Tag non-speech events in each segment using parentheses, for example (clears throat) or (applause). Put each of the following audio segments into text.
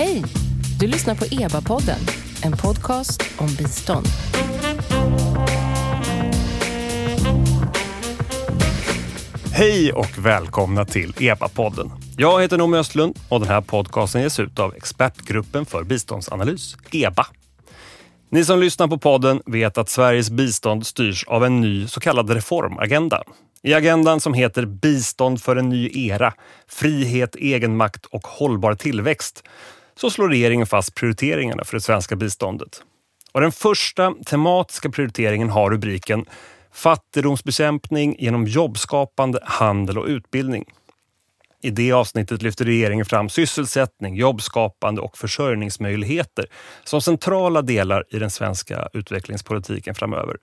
Hej! Du lyssnar på EBA-podden, en podcast om bistånd. Hej och välkomna till EBA-podden. Jag heter Noomi Östlund och den här podcasten ges ut av Expertgruppen för biståndsanalys, EBA. Ni som lyssnar på podden vet att Sveriges bistånd styrs av en ny så kallad reformagenda. I agendan som heter Bistånd för en ny era, frihet, egenmakt och hållbar tillväxt så slår regeringen fast prioriteringarna för det svenska biståndet. Och den första tematiska prioriteringen har rubriken Fattigdomsbekämpning genom jobbskapande, handel och utbildning. I det avsnittet lyfter regeringen fram sysselsättning, jobbskapande och försörjningsmöjligheter som centrala delar i den svenska utvecklingspolitiken framöver.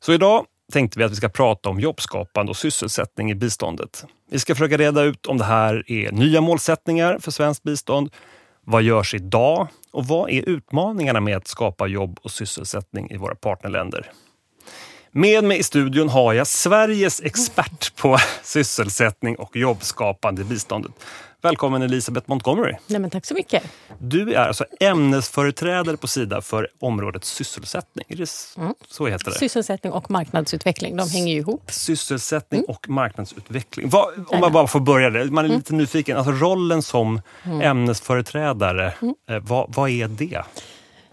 Så idag tänkte vi att vi ska prata om jobbskapande och sysselsättning i biståndet. Vi ska försöka reda ut om det här är nya målsättningar för svenskt bistånd. Vad görs idag och vad är utmaningarna med att skapa jobb och sysselsättning i våra partnerländer? Med mig i studion har jag Sveriges expert på (laughs) sysselsättning och jobbskapande i biståndet. Välkommen Elisabeth Montgomery. Nej, men tack så mycket. Du är alltså ämnesföreträdare på Sida för området sysselsättning. Mm. så heter det? Sysselsättning och marknadsutveckling, de hänger ju ihop. Sysselsättning mm. och marknadsutveckling. Vad, om man bara får börja där, man är mm. lite nyfiken. Alltså rollen som mm. ämnesföreträdare, mm. eh, vad, vad är det?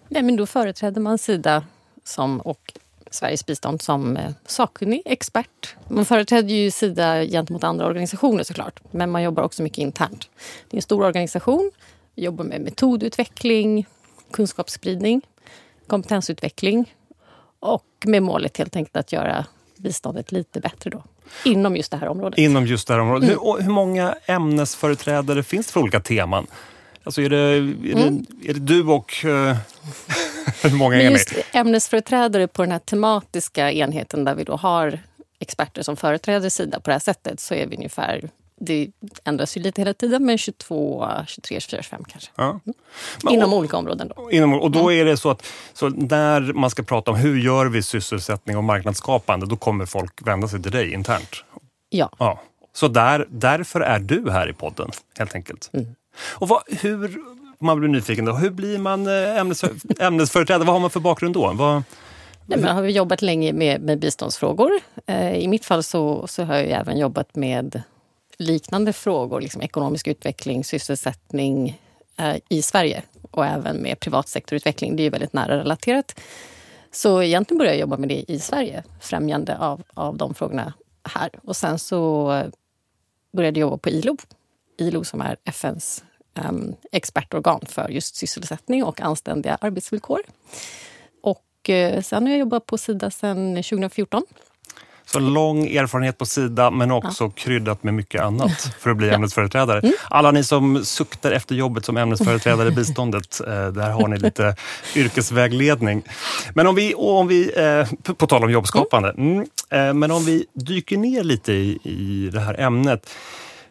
Nej, men då företräder man Sida som, och Sveriges bistånd som eh, sakkunnig expert. Man företräder ju Sida gentemot andra organisationer såklart, men man jobbar också mycket internt. Det är en stor organisation, jobbar med metodutveckling, kunskapsspridning, kompetensutveckling och med målet helt enkelt att göra biståndet lite bättre då. Inom just det här området. Inom just det här området. Mm. Hur, hur många ämnesföreträdare finns det för olika teman? Alltså är det, är mm. det, är det du och... (laughs) Hur många är just Ämnesföreträdare på den här tematiska enheten där vi då har experter som företräder Sida på det här sättet så är vi ungefär det ändras ju lite hela tiden, men 22, 23, 24, 25 kanske. Ja. Mm. Inom och, olika områden. Då. Inom, och då mm. är det så att så när man ska prata om hur gör vi sysselsättning och marknadsskapande, då kommer folk vända sig till dig internt? Ja. ja. Så där, därför är du här i podden, helt enkelt. Mm. Och vad, hur, man blir nyfiken, då, hur blir man eh, ämnes, ämnesföreträdare? Vad har man för bakgrund då? Vad, Nej, men har jobbat länge med, med biståndsfrågor. Eh, I mitt fall så, så har jag även jobbat med liknande frågor, liksom ekonomisk utveckling, sysselsättning eh, i Sverige och även med privatsektorutveckling. Det är ju väldigt nära relaterat. Så egentligen började jag jobba med det i Sverige, främjande av, av de frågorna här. Och sen så eh, började jag jobba på ILO ILO som är FNs um, expertorgan för just sysselsättning och anständiga arbetsvillkor. Och uh, sen har jag jobbat på Sida sedan 2014. Så lång erfarenhet på Sida men också ja. kryddat med mycket annat för att bli (laughs) ämnesföreträdare. Mm. Alla ni som suktar efter jobbet som ämnesföreträdare i (laughs) biståndet, eh, där har ni lite yrkesvägledning. Men om vi, om vi eh, på tal om jobbskapande, mm, men om vi dyker ner lite i, i det här ämnet.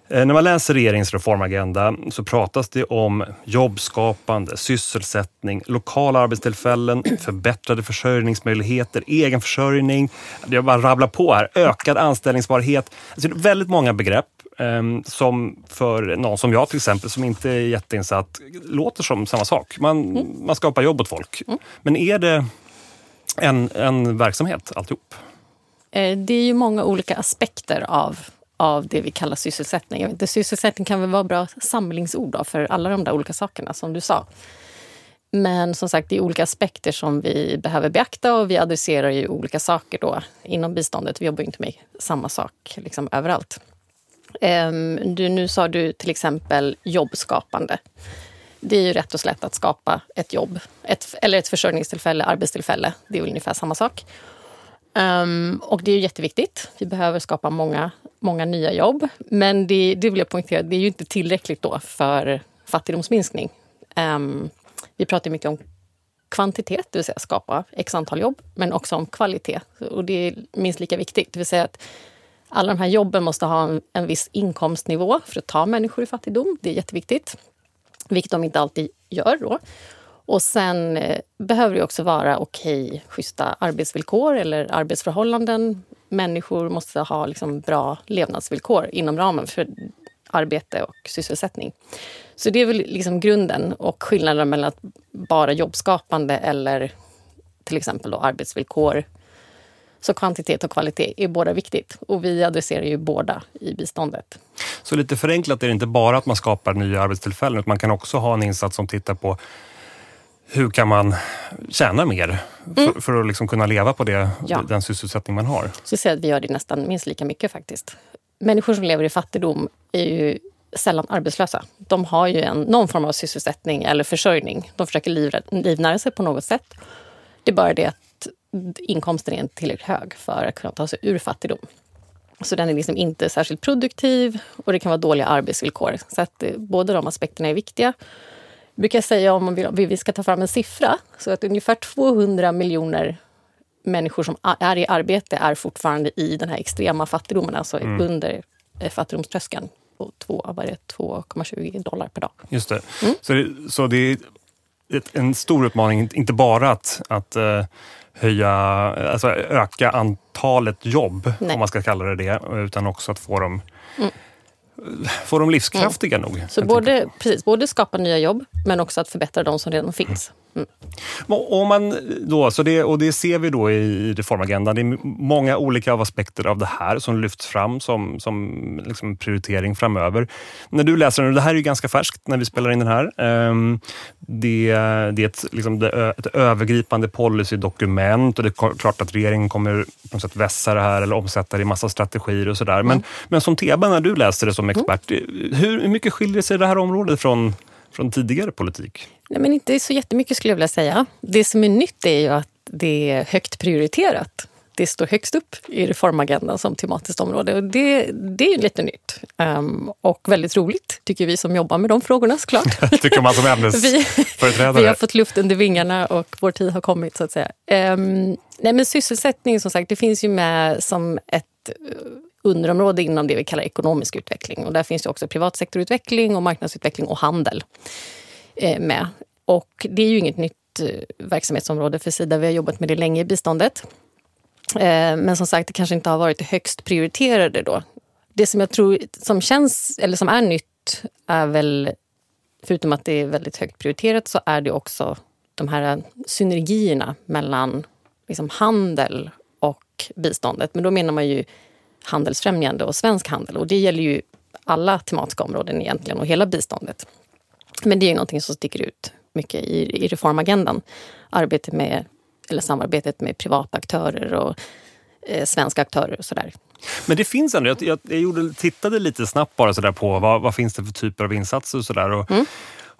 Eh, när man läser regeringens reformagenda så pratas det om jobbskapande, sysselsättning, lokala arbetstillfällen, (clears throat) förbättrade försörjningsmöjligheter, egenförsörjning. Jag bara rabblar på här. Ökad anställningsbarhet. Alltså det är väldigt många begrepp ehm, som för någon som jag till exempel, som inte är jätteinsatt, låter som samma sak. Man, mm. man skapar jobb åt folk. Mm. Men är det en, en verksamhet alltihop? Eh, det är ju många olika aspekter av av det vi kallar sysselsättning. Jag vet inte, sysselsättning kan väl vara bra samlingsord för alla de där olika sakerna som du sa. Men som sagt, det är olika aspekter som vi behöver beakta och vi adresserar ju olika saker då inom biståndet. Vi jobbar ju inte med samma sak liksom överallt. Um, du, nu sa du till exempel jobbskapande. Det är ju rätt och slätt att skapa ett jobb, ett, eller ett försörjningstillfälle, arbetstillfälle. Det är ungefär samma sak. Um, och det är ju jätteviktigt. Vi behöver skapa många, många nya jobb. Men det, det vill jag poängtera, det är ju inte tillräckligt då för fattigdomsminskning. Um, vi pratar mycket om kvantitet, det vill säga skapa x antal jobb, men också om kvalitet. Och det är minst lika viktigt. Det vill säga att alla de här jobben måste ha en, en viss inkomstnivå för att ta människor i fattigdom. Det är jätteviktigt. Vilket de inte alltid gör då. Och sen eh, behöver det också vara okej, okay, schyssta arbetsvillkor eller arbetsförhållanden. Människor måste ha liksom bra levnadsvillkor inom ramen för arbete och sysselsättning. Så det är väl liksom grunden och skillnaden mellan att bara jobbskapande eller till exempel då arbetsvillkor. Så kvantitet och kvalitet är båda viktigt och vi adresserar ju båda i biståndet. Så lite förenklat är det inte bara att man skapar nya arbetstillfällen utan man kan också ha en insats som tittar på hur kan man tjäna mer mm. för, för, att liksom kunna leva på det, ja. den sysselsättning man har? Så säger att vi gör det nästan minst lika mycket faktiskt. Människor som lever i fattigdom är ju sällan arbetslösa. De har ju en, någon form av sysselsättning eller försörjning. De försöker liv, livnära sig på något sätt. Det är bara det att inkomsten är inte tillräckligt hög för att kunna ta sig ur fattigdom. Så den är liksom inte särskilt produktiv och det kan vara dåliga arbetsvillkor. Så att eh, båda de aspekterna är viktiga. Brukar säga om vi ska ta fram en siffra, så att ungefär 200 miljoner människor som är i arbete är fortfarande i den här extrema fattigdomen, alltså mm. under eh, fattigdomströskeln på 2,20 dollar per dag. Just det. Mm. Så, det, så det är en stor utmaning, inte bara att, att uh, höja, alltså öka antalet jobb, Nej. om man ska kalla det det, utan också att få dem mm få dem livskraftiga mm. nog. Så både, precis, både skapa nya jobb, men också att förbättra de som redan finns. Mm. Om man då, så det, och det ser vi då i reformagendan. Det är många olika aspekter av det här som lyfts fram som, som liksom prioritering framöver. När du läser den, det här är ju ganska färskt när vi spelar in den här. Ehm, det, det är ett, liksom ett övergripande policydokument och det är klart att regeringen kommer på något sätt vässa det här eller omsätta det i massa strategier och sådär. Men, mm. men som Teba, när du läser det som expert, mm. hur mycket skiljer sig det här området från från tidigare politik? Nej, men inte så jättemycket skulle jag vilja säga. Det som är nytt är ju att det är högt prioriterat. Det står högst upp i reformagendan som tematiskt område. Och det, det är lite nytt. Um, och väldigt roligt, tycker vi som jobbar med de frågorna såklart. (laughs) tycker man som (laughs) ämnesföreträdare. vi, vi har fått luft under vingarna och vår tid har kommit så att säga. Um, nej, men sysselsättning som sagt, det finns ju med som ett underområde inom det vi kallar ekonomisk utveckling. Och där finns det också privatsektorutveckling och marknadsutveckling och handel eh, med. Och det är ju inget nytt eh, verksamhetsområde för Sida. Vi har jobbat med det länge i biståndet. Eh, men som sagt, det kanske inte har varit det högst prioriterade då. Det som jag tror som känns, eller som är nytt, är väl, förutom att det är väldigt högt prioriterat, så är det också de här synergierna mellan liksom handel och biståndet. Men då menar man ju handelsfrämjande och svensk handel. Och det gäller ju alla tematiska områden egentligen och hela biståndet. Men det är ju någonting som sticker ut mycket i, i reformagendan. Arbetet med, eller samarbetet med privata aktörer och eh, svenska aktörer och sådär. Men det finns ändå, jag, jag, jag gjorde, tittade lite snabbt bara sådär på vad, vad finns det för typer av insatser och sådär. Mm.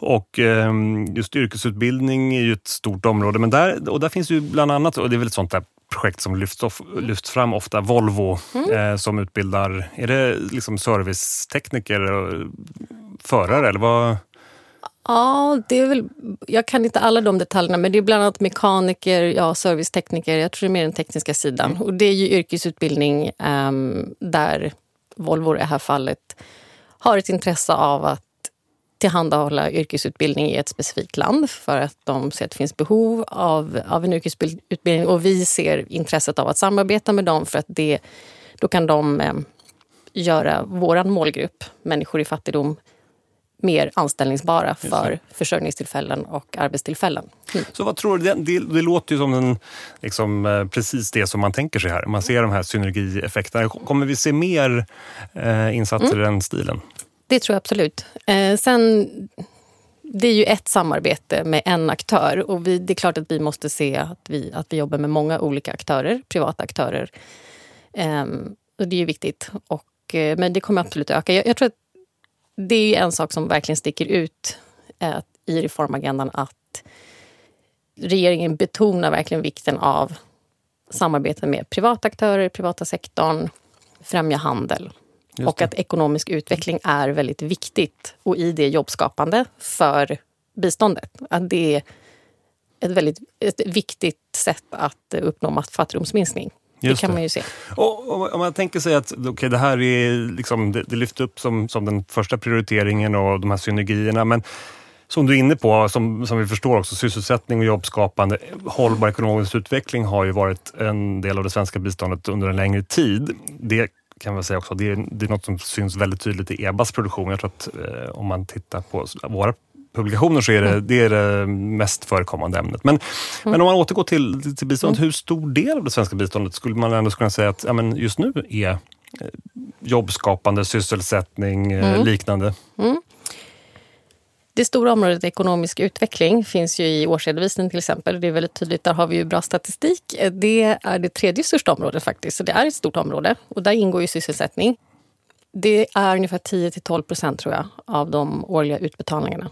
Och eh, just yrkesutbildning är ju ett stort område, men där, och där finns ju bland annat, och det är väl ett sånt där projekt som lyfts, of, lyfts fram ofta. Volvo mm. eh, som utbildar, är det liksom servicetekniker och förare eller vad? Ja, det är väl, jag kan inte alla de detaljerna, men det är bland annat mekaniker, ja, servicetekniker. Jag tror det är mer den tekniska sidan. Mm. Och det är ju yrkesutbildning um, där Volvo i det här fallet har ett intresse av att tillhandahålla yrkesutbildning i ett specifikt land för att de ser att det finns behov av, av en yrkesutbildning och vi ser intresset av att samarbeta med dem för att det, då kan de eh, göra vår målgrupp, människor i fattigdom, mer anställningsbara för försörjningstillfällen och arbetstillfällen. Mm. Så vad tror du? Det, det, det låter ju som en, liksom, eh, precis det som man tänker sig här. Man ser de här synergieffekterna. Kommer vi se mer eh, insatser mm. i den stilen? Det tror jag absolut. Eh, sen, det är ju ett samarbete med en aktör och vi, det är klart att vi måste se att vi, att vi jobbar med många olika aktörer, privata aktörer. Eh, och det är ju viktigt. Och, eh, men det kommer absolut öka. Jag, jag tror att det är en sak som verkligen sticker ut eh, i reformagendan att regeringen betonar verkligen vikten av samarbete med privata aktörer, privata sektorn, främja handel och att ekonomisk utveckling är väldigt viktigt och i det jobbskapande för biståndet. Att det är ett väldigt ett viktigt sätt att uppnå fattigdomsminskning. Just det kan det. man ju se. Och, om man tänker sig att okay, det här är liksom, det, det lyfts upp som, som den första prioriteringen och de här synergierna. Men som du är inne på, som, som vi förstår också, sysselsättning och jobbskapande, hållbar ekonomisk utveckling har ju varit en del av det svenska biståndet under en längre tid. Det kan man säga också, det är, det är något som syns väldigt tydligt i EBAs produktion. Jag tror att eh, om man tittar på våra publikationer så är det Mm. det, är det mest förekommande ämnet. Men, men om man återgår till, till biståndet, Mm. hur stor del av det svenska biståndet skulle man ändå kunna säga att ja, men just nu är eh, jobbskapande, sysselsättning, eh, Mm. liknande? Det stora området ekonomisk utveckling finns ju i årsredovisningen till exempel. Det är väldigt tydligt, där har vi ju bra statistik. Det är det tredje största området faktiskt, så det är ett stort område. Och där ingår ju sysselsättning. Det är ungefär 10 till 12 procent tror jag av de årliga utbetalningarna.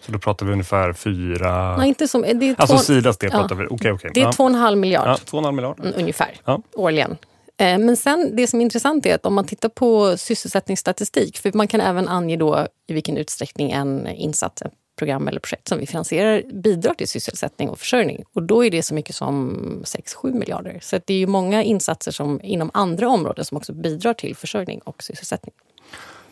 Så då pratar vi ungefär fyra... Nej, inte som, det är Alltså två, Sidas del ja. pratar vi. Okej, okej. det är Ja. 2,5 miljard Ja, 2,5 miljarder. mm, ungefär Ja. årligen. Eh, Men sen det som är intressant är att om man tittar på sysselsättningsstatistik, för man kan även ange då i vilken utsträckning en insats, ett program eller projekt som vi finansierar bidrar till sysselsättning och försörjning. Och då är det så mycket som 6-7 miljarder. Så det är ju många insatser som inom andra områden som också bidrar till försörjning och sysselsättning.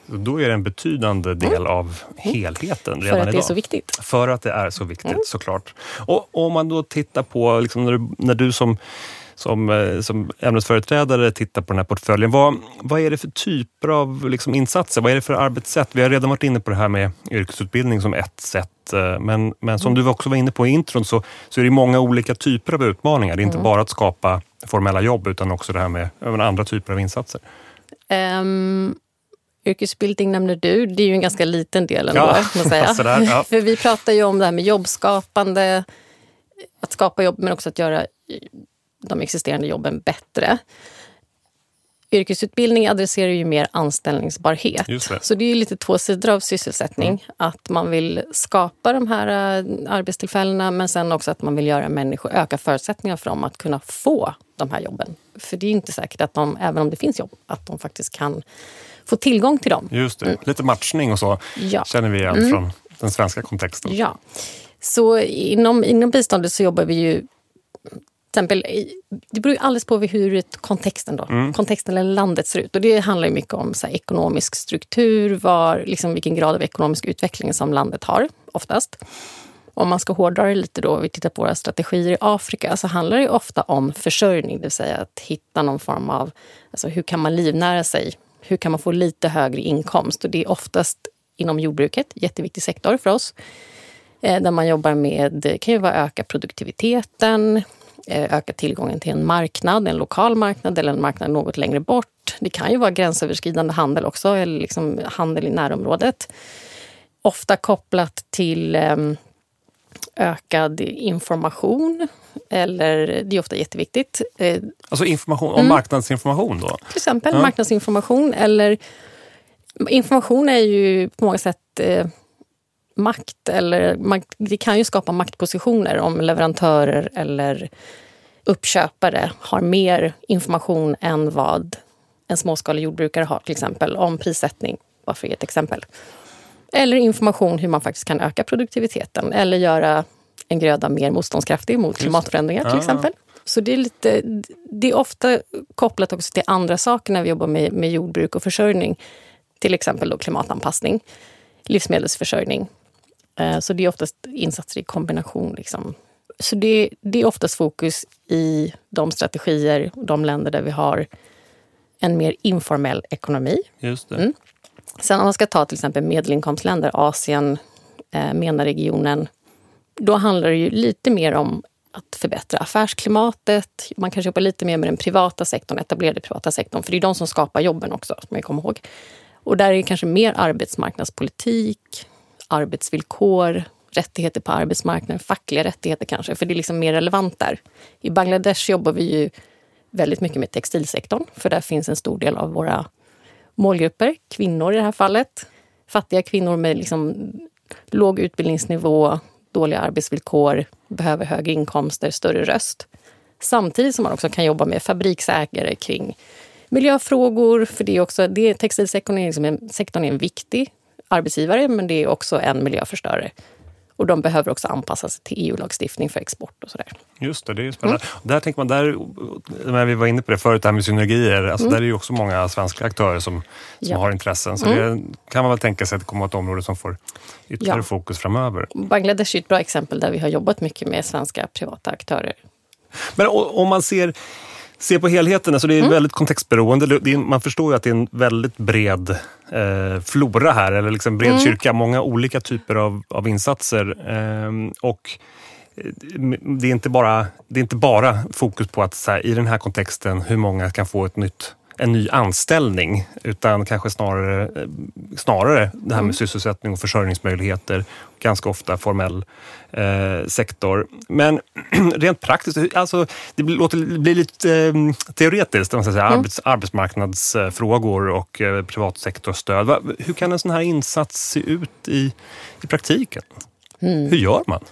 Då är det en betydande del av helheten Mm. För redan att det idag. är så viktigt. För att det är så viktigt Mm. såklart. Och om man då tittar på, liksom, när, du, när du som, som, eh, som ämnesföreträdare tittar på den här portföljen. Vad, vad är det för typer av liksom, insatser? Vad är det för arbetssätt? Vi har redan varit inne på det här med yrkesutbildning som ett sätt. eh, Men, men som du också var inne på i intron så, så är det många olika typer av utmaningar. Det är inte bara att skapa formella jobb utan också det här med andra typer av insatser. Um, yrkesutbildning nämner du. Det är ju en ganska liten del ändå. Ja, man säga. (laughs) sådär, ja. (laughs) För vi pratar ju om det här med jobbskapande, att skapa jobb men också att göra de existerande jobben bättre. Yrkesutbildning adresserar ju mer anställningsbarhet. Det. Så det är ju lite två sidor av sysselsättning. Mm. Att man vill skapa de här eh, arbetstillfällena men sen också att man vill göra människor, öka förutsättningarna för dem att kunna få de här jobben. För det är ju inte säkert att de, även om det finns jobb, att de faktiskt kan få tillgång till dem. Just det, lite matchning och så Mm. Ja. känner vi igen från den svenska kontexten. Ja. Så inom, inom biståndet så jobbar vi ju... Exempel, det beror ju alldeles på hur kontexten, då, kontexten eller landet ser ut. Och Det handlar mycket om så här, ekonomisk struktur, var, liksom vilken grad av ekonomisk utveckling som landet har oftast. Om man ska hårdra det lite då, vi tittar på våra strategier i Afrika, så handlar det ofta om försörjning, det vill säga att hitta någon form av, alltså hur kan man livnära sig? Hur kan man få lite högre inkomst? Och det är oftast inom jordbruket, jätteviktig sektor för oss. Eh, där man jobbar med, kan ju vara öka produktiviteten, öka tillgången till en marknad, en lokal marknad eller en marknad något längre bort. Det kan ju vara gränsöverskridande handel också, eller liksom handel i närområdet. Ofta kopplat till eh, ökad information, eller det är ofta jätteviktigt. Eh, Alltså information, Mm. om marknadsinformation då? till exempel Ja. marknadsinformation eller information är ju på många sätt eh, makt eller makt, det kan ju skapa maktpositioner om leverantörer eller uppköpare har mer information än vad en småskalig jordbrukare har till exempel om prissättning, bara för ett exempel. Eller information hur man faktiskt kan öka produktiviteten eller göra en gröda mer motståndskraftig mot klimatförändringar till Ah. exempel. Så det är, lite, det är ofta kopplat också till andra saker när vi jobbar med, med jordbruk och försörjning. Till exempel då klimatanpassning, livsmedelsförsörjning. Eh, Så det är oftast insatser i kombination. Liksom. Så det, det är oftast fokus i de strategier och de länder där vi har en mer informell ekonomi. Just. Mm. Sen om man ska ta till exempel medelinkomstländer, Asien, eh, MENA-regionen. Då handlar det ju lite mer om att förbättra affärsklimatet. Man kanske jobbar lite mer med den privata sektorn, etablerade privata sektorn. För det är de som skapar jobben också, som jag kommer ihåg. Och där är det kanske mer arbetsmarknadspolitik, arbetsvillkor, rättigheter på arbetsmarknaden, fackliga rättigheter kanske. För det är liksom mer relevant där. I Bangladesh jobbar vi ju väldigt mycket med textilsektorn. För där finns en stor del av våra målgrupper, kvinnor i det här fallet. Fattiga kvinnor med liksom låg utbildningsnivå, dåliga arbetsvillkor, behöver högre inkomster, större röst. Samtidigt som man också kan jobba med fabriksägare kring miljöfrågor. För det är också, det, textilsektorn är, liksom en, sektorn är en viktig arbetsgivare, men det är också en miljöförstörare. Och de behöver också anpassa sig till EU-lagstiftning för export och sådär. Just det, det är ju spännande. Mm. Där tänker man, där, när vi var inne på det förut, det här med synergier. Alltså Där är ju också många svenska aktörer som, som Mm. Ja. Mm. har intressen. Så det kan man väl tänka sig att det kommer att vara ett område som får ytterligare Ja. fokus framöver. Bangladesh är ett bra exempel där vi har jobbat mycket med svenska privata aktörer. Men om man ser se på helheten, alltså det är mm. väldigt kontextberoende. Man förstår ju att det är en väldigt bred eh, flora här, eller liksom bred mm. kyrka. Många olika typer av, av insatser. Eh, och det är, inte bara, det är inte bara fokus på att här, i den här kontexten hur många kan få ett nytt en ny anställning utan kanske snarare, snarare det här med mm. sysselsättning och försörjningsmöjligheter. Ganska ofta formell eh, sektor. Men (clears throat) rent praktiskt, alltså, det låter bli lite eh, teoretiskt, man ska säga, mm. arbets, arbetsmarknadsfrågor och eh, privatsektorstöd. Hur kan en sån här insats se ut i, i praktiken? Mm. Hur gör man?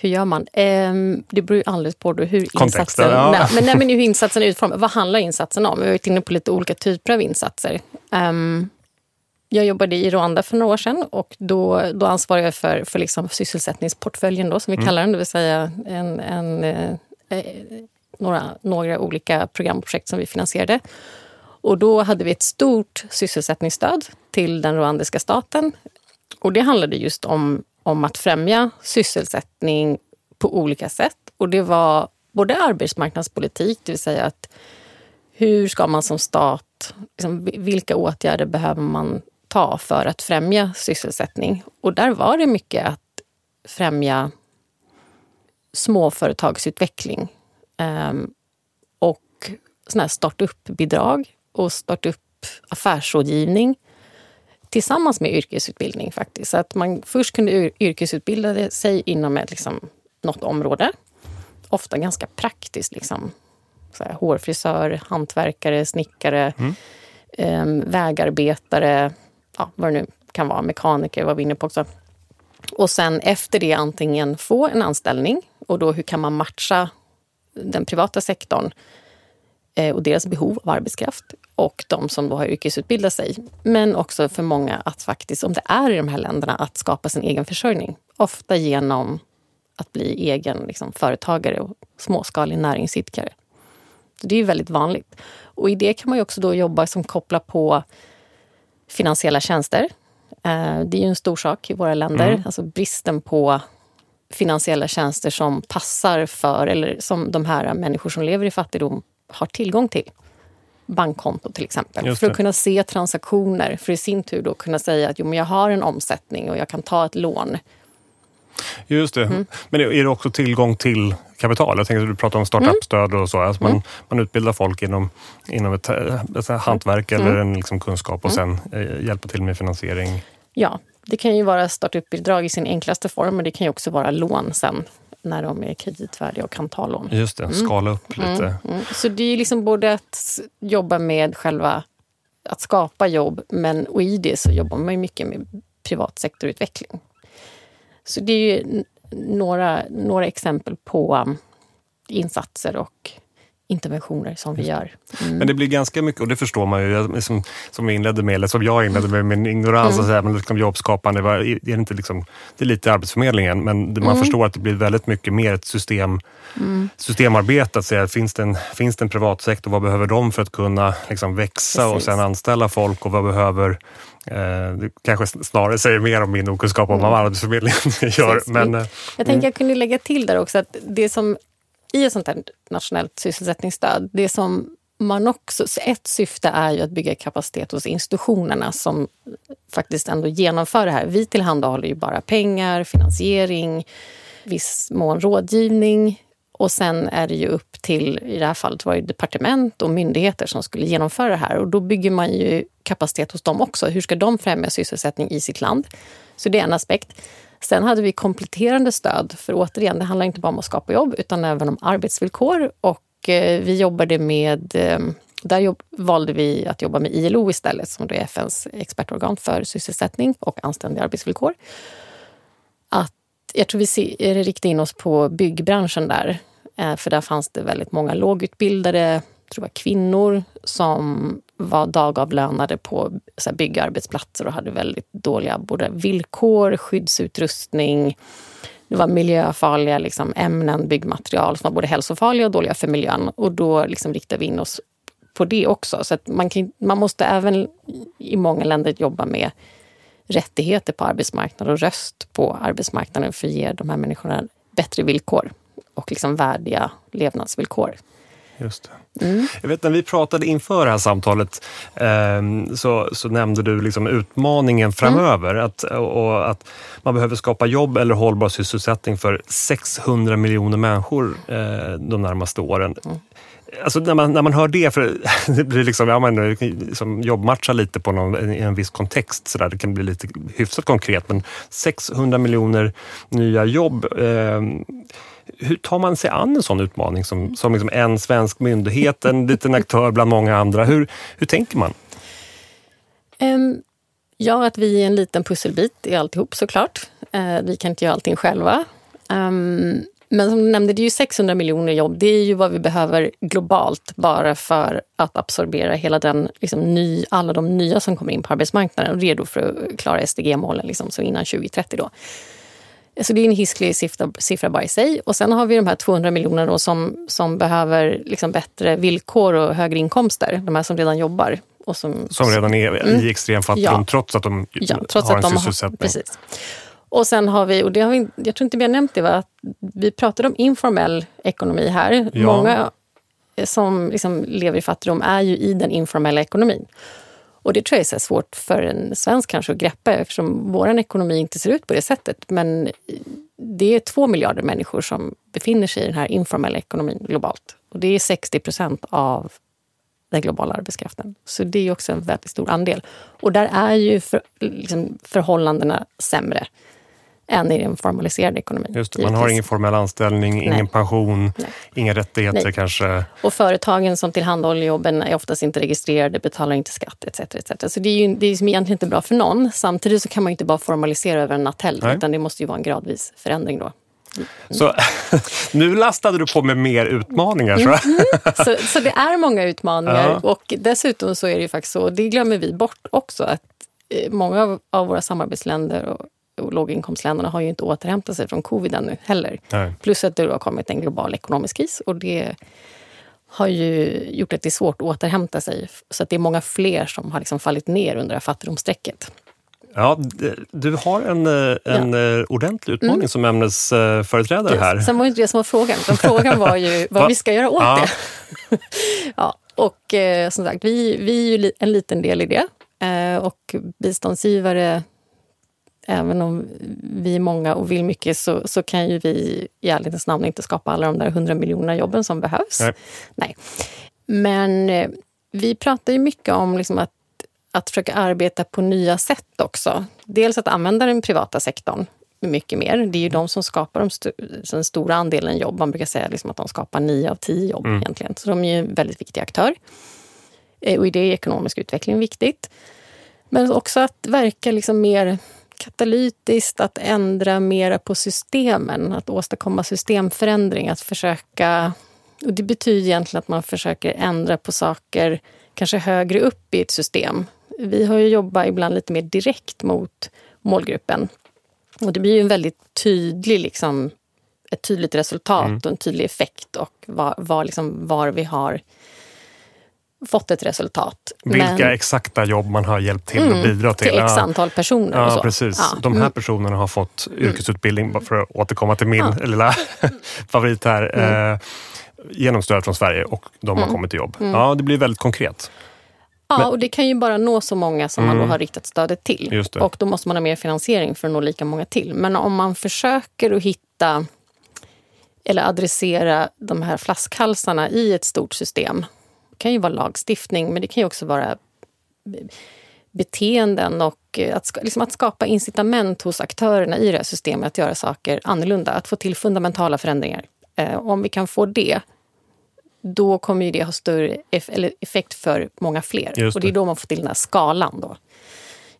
Hur gör man? Um, det beror ju alldeles på hur insatsen, ja. nej, men, nej, men hur insatsen är utformad. Vad handlar insatsen om? Vi har varit inne på lite olika typer av insatser. Um, jag jobbade i Rwanda för några år sedan och då, då ansvarade jag för, för liksom sysselsättningsportföljen, då, som vi mm. kallar den. Det vill säga en, en, eh, eh, några, några olika programprojekt som vi finansierade. Och då hade vi ett stort sysselsättningsstöd till den rwandiska staten. Och det handlade just om om att främja sysselsättning på olika sätt. Och det var både arbetsmarknadspolitik, det vill säga att hur ska man som stat, liksom, vilka åtgärder behöver man ta för att främja sysselsättning? Och där var det mycket att främja småföretagsutveckling um, och såna här startup-bidrag och startup affärsrådgivning tillsammans med yrkesutbildning faktiskt. Så att man först kunde yrkesutbilda sig inom ett, liksom, något område. Ofta ganska praktiskt. Liksom. Så här, hårfrisör, hantverkare, snickare, mm. eh, vägarbetare, ja, vad det nu kan vara, mekaniker var vi inne på också. Och sen efter det antingen få en anställning och då hur kan man matcha den privata sektorn och deras behov av arbetskraft och de som då har yrkesutbildat sig. Men också för många att faktiskt, om det är i de här länderna, att skapa sin egen försörjning. Ofta genom att bli egen liksom, företagare och småskalig näringsidkare. det är väldigt vanligt. Och i det kan man ju också då jobba som kopplar på finansiella tjänster. Eh, det är ju en stor sak i våra länder. Mm. Alltså bristen på finansiella tjänster som passar för, eller som de här människor som lever i fattigdom har tillgång till bankkonto till exempel. För att kunna se transaktioner, för i sin tur då kunna säga att jo, men jag har en omsättning och jag kan ta ett lån. Just det. Mm. Men är det också tillgång till kapital? Jag tänker att du pratar om startup-stöd och så. Alltså man, mm. man utbildar folk inom, inom ett, ett hantverk mm. eller en liksom kunskap och mm. sen eh, hjälpa till med finansiering. Ja, det kan ju vara startup-bidrag i sin enklaste form, men det kan ju också vara lån sen när de är kreditvärdiga och kan ta lån. Just det, skala upp mm. lite. Mm. Mm. Så det är liksom både att jobba med själva att skapa jobb, men och i det så jobbar man mycket med privatsektorutveckling. Så det är några, några exempel på um, insatser och interventioner som vi gör. Mm. Men det blir ganska mycket, och det förstår man ju, som, som vi inledde med, eller som jag inledde med min ignorans, mm. säga, men liksom jobbskapande, var, det, är inte liksom, det är lite Arbetsförmedlingen, men man mm. förstår att det blir väldigt mycket mer ett system, mm. systemarbete. Att säga, finns, det en, finns det en privat sektor, vad behöver de för att kunna liksom, växa Precis. och sen anställa folk och vad behöver Eh, det kanske snarare säger mer om min okunskap om mm. vad Arbetsförmedlingen (laughs) gör. Men, jag tänker mm. jag kunde lägga till där också att det som i ett sånt här nationellt sysselsättningsstöd, det som man också, ett syfte är ju att bygga kapacitet hos institutionerna som faktiskt ändå genomför det här. Vi tillhandahåller ju bara pengar, finansiering, viss mån rådgivning och sen är det ju upp till, i det här fallet var det departement och myndigheter som skulle genomföra det här. Och då bygger man ju kapacitet hos dem också. Hur ska de främja sysselsättning i sitt land? Så det är en aspekt. Sen hade vi kompletterande stöd, för återigen, det handlar inte bara om att skapa jobb utan även om arbetsvillkor. Och eh, vi jobbade med ehm, där jobb, valde vi att jobba med ILO istället, som då är FNs expertorgan för sysselsättning och anständiga arbetsvillkor. Att, jag tror vi ser, eh, riktade in oss på byggbranschen där, eh, för där fanns det väldigt många lågutbildade tror jag, kvinnor som var dagavlönade på så här, byggarbetsplatser och hade väldigt dåliga både villkor, skyddsutrustning. Det var miljöfarliga liksom, ämnen, byggmaterial som var både hälsofarliga och dåliga för miljön. Och då liksom, riktade vi in oss på det också. Så att man, kan, man måste även i många länder jobba med rättigheter på arbetsmarknaden och röst på arbetsmarknaden för att ge de här människorna bättre villkor och liksom värdiga levnadsvillkor. Just det. Jag vet när vi pratade inför det här samtalet eh, så, så nämnde du liksom utmaningen framöver. Att, och att man behöver skapa jobb eller hållbar sysselsättning för 600 miljoner människor eh, de närmaste åren. Alltså när, man, när man hör det, för (laughs) det blir liksom, ja, man liksom jobbmatcha lite på någon, i en viss kontext. Så där. Det kan bli lite hyfsat konkret, men 600 miljoner nya jobb. Eh, hur tar man sig an en sån utmaning som, som liksom en svensk myndighet, en liten aktör bland många andra? Hur, hur tänker man? Um, ja, att vi är en liten pusselbit i alltihop såklart. Uh, vi kan inte göra allting själva. Um, men som du nämnde, det är ju 600 miljoner jobb. Det är ju vad vi behöver globalt bara för att absorbera hela den, liksom, ny, alla de nya som kommer in på arbetsmarknaden redo för att klara SDG-målen liksom, så innan 2030. Då. Så det är en hisklig siffra, siffra bara i sig. Och sen har vi de här 200 miljonerna som, som behöver liksom bättre villkor och högre inkomster. De här som redan jobbar. Och som, som redan är mm. i extrem fattigdom ja. trots att de ja, trots har att en de sysselsättning. Har, precis. Och sen har vi, och det har vi, jag tror inte vi har nämnt det, va? att vi pratade om informell ekonomi här. Ja. Många som liksom lever i fattigdom är ju i den informella ekonomin. Och det tror jag är svårt för en svensk kanske att greppa eftersom vår ekonomi inte ser ut på det sättet. Men det är två miljarder människor som befinner sig i den här informella ekonomin globalt. Och det är 60 procent av den globala arbetskraften. Så det är också en väldigt stor andel. Och där är ju för, liksom, förhållandena sämre än i den formaliserade ekonomin. Just det, man har ingen formell anställning, Nej. ingen pension, Nej. inga rättigheter Nej. kanske. Och företagen som tillhandahåller jobben är oftast inte registrerade, betalar inte skatt etc. etc. Så det är ju det är egentligen inte bra för någon. Samtidigt så kan man inte bara formalisera över en natt heller, utan det måste ju vara en gradvis förändring då. Mm. Så (laughs) nu lastade du på med mer utmaningar. Så, mm. (laughs) så, så det är många utmaningar. Ja. Och dessutom så är det ju faktiskt så, det glömmer vi bort också, att eh, många av våra samarbetsländer och och låginkomstländerna har ju inte återhämtat sig från covid ännu heller. Nej. Plus att det har kommit en global ekonomisk kris och det har ju gjort att det är svårt att återhämta sig. Så att det är många fler som har liksom fallit ner under det här fattigdomsstrecket. Ja, du har en, eh, en ja. Eh, ordentlig utmaning mm. som ämnesföreträdare här. Sen var det inte det som var frågan, utan frågan var ju (laughs) vad Va? vi ska göra åt ja. det. (laughs) ja, och eh, som sagt, vi, vi är ju en liten del i det. Eh, och biståndsgivare även om vi är många och vill mycket så, så kan ju vi i ärlighetens namn inte skapa alla de där hundra miljoner jobben som behövs. Nej. Nej. Men eh, vi pratar ju mycket om liksom att, att försöka arbeta på nya sätt också. Dels att använda den privata sektorn mycket mer. Det är ju de som skapar de st den stora andelen jobb. Man brukar säga liksom att de skapar nio av tio jobb mm. egentligen. Så de är ju en väldigt viktig aktör. Eh, och i det är ekonomisk utveckling viktigt. Men också att verka liksom mer katalytiskt att ändra mera på systemen, att åstadkomma systemförändring, att försöka... Och det betyder egentligen att man försöker ändra på saker kanske högre upp i ett system. Vi har ju jobbat ibland lite mer direkt mot målgruppen. Och det blir ju en väldigt tydlig, liksom, ett tydligt resultat mm. och en tydlig effekt och var, var, liksom, var vi har fått ett resultat. Vilka men, exakta jobb man har hjälpt till mm, att bidra till. Till x antal personer. Ja, så. precis. Ja. De här mm. personerna har fått mm. yrkesutbildning, för att återkomma till min ja. lilla (laughs) favorit här, mm. eh, genom stöd från Sverige och de har mm. kommit i jobb. Mm. Ja, det blir väldigt konkret. Ja, men, och det kan ju bara nå så många som man då har riktat stödet till. Och då måste man ha mer finansiering för att nå lika många till. Men om man försöker att hitta eller adressera de här flaskhalsarna i ett stort system kan ju vara lagstiftning, men det kan ju också vara beteenden och eh, att, liksom att skapa incitament hos aktörerna i det här systemet att göra saker annorlunda, att få till fundamentala förändringar. Eh, om vi kan få det, då kommer ju det ha större effekt för många fler. Det. Och det är då man får till den här skalan. Då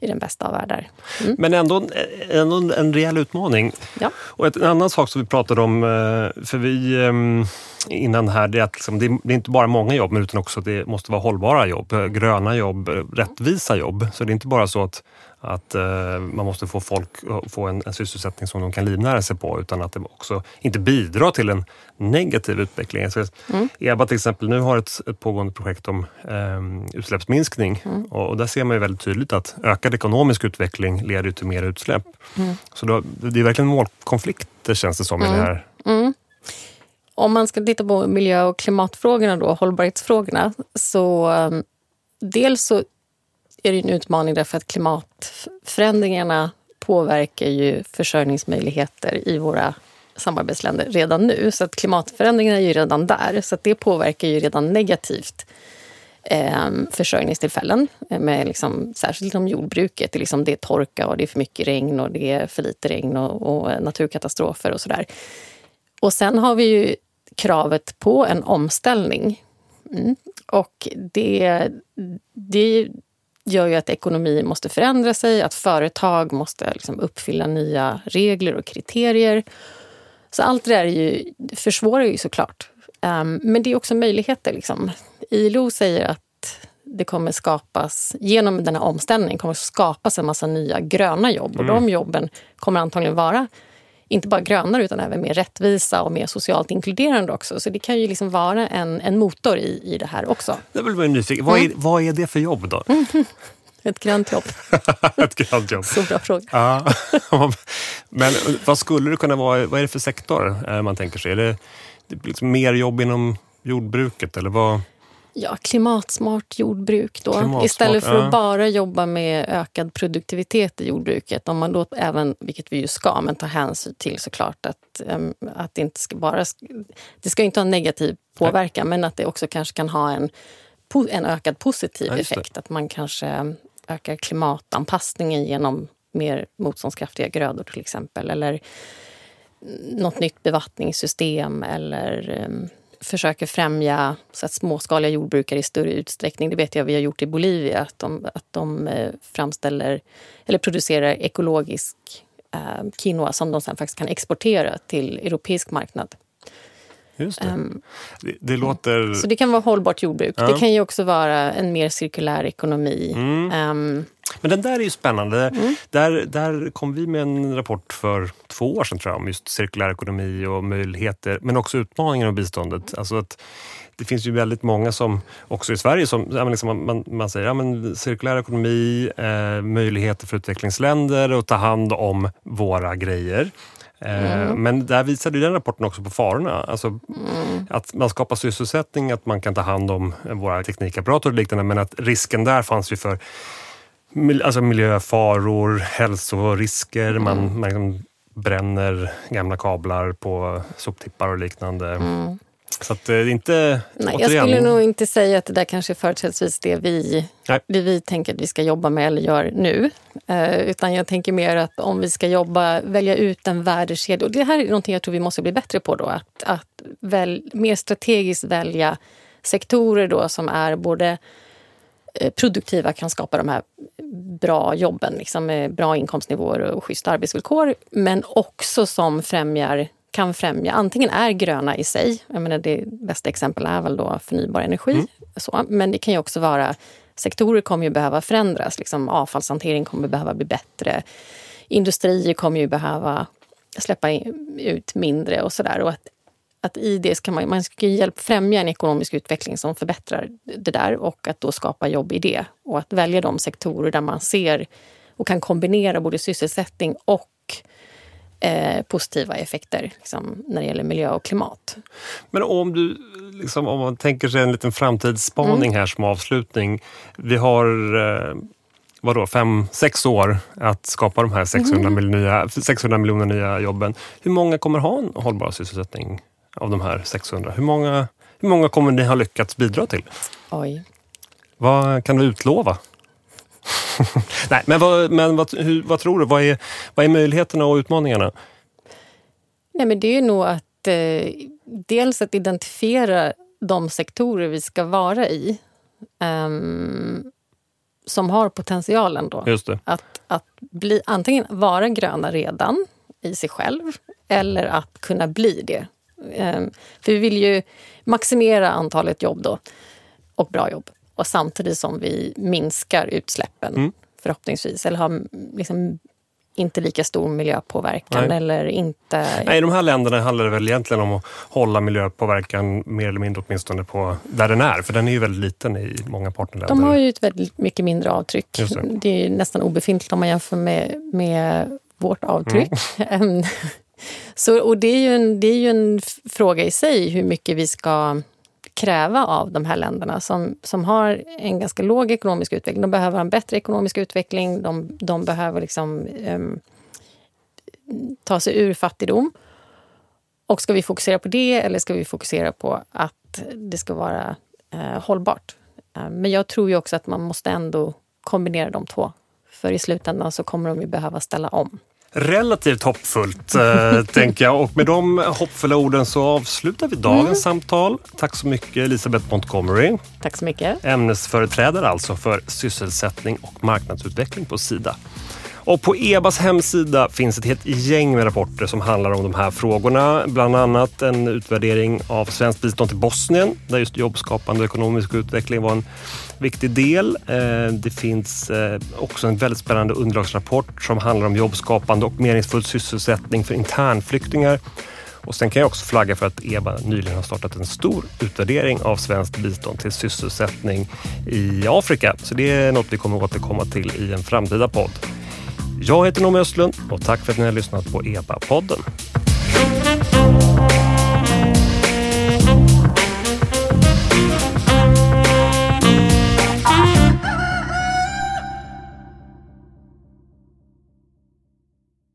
i den bästa av världar. Mm. Men ändå, ändå en rejäl utmaning. Ja. Och en annan sak som vi pratade om, eh, för vi ehm, innan här, det är att liksom, det är inte bara många jobb utan också det måste vara hållbara jobb, gröna jobb, rättvisa jobb. Så det är inte bara så att att eh, man måste få folk att få en, en sysselsättning som de kan livnära sig på utan att det också inte bidrar till en negativ utveckling. Så mm. EBA till exempel nu har ett, ett pågående projekt om eh, utsläppsminskning mm. och, och, där ser man ju väldigt tydligt att ökad ekonomisk utveckling leder till mer utsläpp. Mm. Så då, det är verkligen målkonflikter känns det som i det mm. här. Mm. om man ska titta på miljö och klimatfrågorna, då, hållbarhetsfrågorna, så um, dels så är det en utmaning därför att klimatförändringarna påverkar ju försörjningsmöjligheter i våra samarbetsländer redan nu. Så att klimatförändringarna är ju redan där, så att det påverkar ju redan negativt ehm, eh, försörjningstillfällen, med liksom, särskilt om jordbruket. Det är, liksom, det är torka och det är för mycket regn och det är för lite regn och, och eh, naturkatastrofer och sådär. Och sen har vi ju kravet på en omställning. Mm. Och det, det gör ju att ekonomi måste förändra sig, att företag måste liksom uppfylla nya regler och kriterier. Så allt det där är ju, försvårar ju såklart. Um, men det är också möjligheter. Liksom. ILO säger att det kommer skapas, genom den här omställningen kommer skapas en massa nya gröna jobb. Och mm. de jobben kommer antagligen vara inte bara grönare utan även mer rättvisa och mer socialt inkluderande också. Så det kan ju liksom vara en, en motor i, i det här också. Jag vill vara nyfiken. Vad, är, mm. vad är det för jobb då? (laughs) Ett grönt jobb. (laughs) Ett grönt jobb. Så bra fråga. Ja. (laughs) Men vad skulle det kunna vara? Vad är det för sektor eh, man tänker sig? Är det, det liksom mer jobb inom jordbruket eller vad? Ja, klimatsmart jordbruk då. Klimatsmart, Istället för ja. att bara jobba med ökad produktivitet i jordbruket. Om man då även, vilket vi ju ska, men ta hänsyn till såklart att, att det inte ska bara... Det ska inte ha negativ påverkan, Nej. men att det också kanske kan ha en, en ökad positiv ja, effekt. Att man kanske ökar klimatanpassningen genom mer motståndskraftiga grödor till exempel. Eller något nytt bevattningssystem eller försöker främja så att småskaliga jordbrukare i större utsträckning. Det vet jag vi har gjort i Bolivia, att de, att de eh, framställer eller producerar ekologisk eh, quinoa som de sen faktiskt kan exportera till europeisk marknad. Just det. Um, det, det, låter... Så det kan vara hållbart jordbruk. Ja. Det kan ju också vara en mer cirkulär ekonomi. Mm. Um, men den där är ju spännande. Mm. Där, där kom vi med en rapport för två år sedan tror jag, om just cirkulär ekonomi och möjligheter, men också utmaningar av biståndet. Alltså att det finns ju väldigt många som, också i Sverige, som liksom man, man, säger ja, cirkulär ekonomi, eh, möjligheter för utvecklingsländer att ta hand om våra grejer. Eh, mm. Men där visade den rapporten också på farorna. Alltså mm. Att man skapar sysselsättning, att man kan ta hand om våra teknikapparater och liknande men att risken där fanns ju för alltså miljöfaror, hälsorisker, mm. man, man liksom bränner gamla kablar på soptippar och liknande. Mm. Så att det är inte... Nej, återigen... Jag skulle nog inte säga att det där kanske är företrädesvis det vi, det vi tänker att vi ska jobba med eller gör nu. Eh, utan jag tänker mer att om vi ska jobba, välja ut en värdekedja. Och det här är någonting jag tror vi måste bli bättre på. Då, att att väl, mer strategiskt välja sektorer då som är både eh, produktiva, kan skapa de här bra jobben liksom med bra inkomstnivåer och schyssta arbetsvillkor men också som främjar kan främja, antingen är gröna i sig, jag menar det bästa exempel är väl då förnybar energi, mm. så, men det kan ju också vara sektorer kommer ju behöva förändras, liksom avfallshantering kommer behöva bli bättre, industrier kommer ju behöva släppa ut mindre och sådär. Och att, att i det ska man, man ska hjälp, främja en ekonomisk utveckling som förbättrar det där och att då skapa jobb i det. Och att välja de sektorer där man ser och kan kombinera både sysselsättning och eh, positiva effekter liksom, när det gäller miljö och klimat. Men om du, liksom, om man tänker sig en liten framtidsspaning mm. här som avslutning. Vi har eh, vadå, fem, sex år att skapa de här 600, mm. miljoner, 600 miljoner nya jobben. Hur många kommer ha en hållbar sysselsättning av de här 600? Hur många, hur många kommer ni ha lyckats bidra till? Oj. Vad kan du utlova? (laughs) Nej, men, vad, men vad, hur, vad tror du? Vad är, vad är möjligheterna och utmaningarna? Nej, men det är nog att eh, dels att identifiera de sektorer vi ska vara i um, som har potentialen då. Att, att bli, antingen vara gröna redan i sig själv eller att kunna bli det. Um, för vi vill ju maximera antalet jobb då och bra jobb och samtidigt som vi minskar utsläppen mm. förhoppningsvis. Eller har liksom inte lika stor miljöpåverkan. Nej. Eller inte... Nej, I de här länderna handlar det väl egentligen om att hålla miljöpåverkan mer eller mindre åtminstone på där den är. För den är ju väldigt liten i många partnerländer. De har ju ett väldigt mycket mindre avtryck. Det. det. är nästan obefintligt om man jämför med, med vårt avtryck. Mm. (laughs) Så, och det är, ju en, det är ju en fråga i sig hur mycket vi ska kräva av de här länderna som, som har en ganska låg ekonomisk utveckling. De behöver en bättre ekonomisk utveckling. De, de behöver liksom, um, ta sig ur fattigdom. Och ska vi fokusera på det eller ska vi fokusera på att det ska vara uh, hållbart? Uh, men jag tror ju också att man måste ändå kombinera de två. För i slutändan så kommer de ju behöva ställa om relativt hoppfullt, eh, (laughs) tänker jag. Och med de hoppfulla orden så avslutar vi dagens mm. samtal. Tack så mycket Elisabeth Montgomery. Tack så mycket. Ämnesföreträdare alltså för sysselsättning och marknadsutveckling på Sida. Och på EBAs hemsida finns ett helt gäng med rapporter som handlar om de här frågorna. Bland annat en utvärdering av svenskt bistånd till Bosnien där just jobbskapande och ekonomisk utveckling var en viktig del. Eh, det finns eh, också en väldigt spännande underlagsrapport som handlar om jobbskapande och meningsfull sysselsättning för internflyktingar. Och sen kan jag också flagga för att EBA nyligen har startat en stor utvärdering av svenskt bistånd till sysselsättning i Afrika. Så det är något vi kommer att återkomma till i en framtida podd. Jag heter Noomi Östlund och tack för att ni har lyssnat på EBA-podden.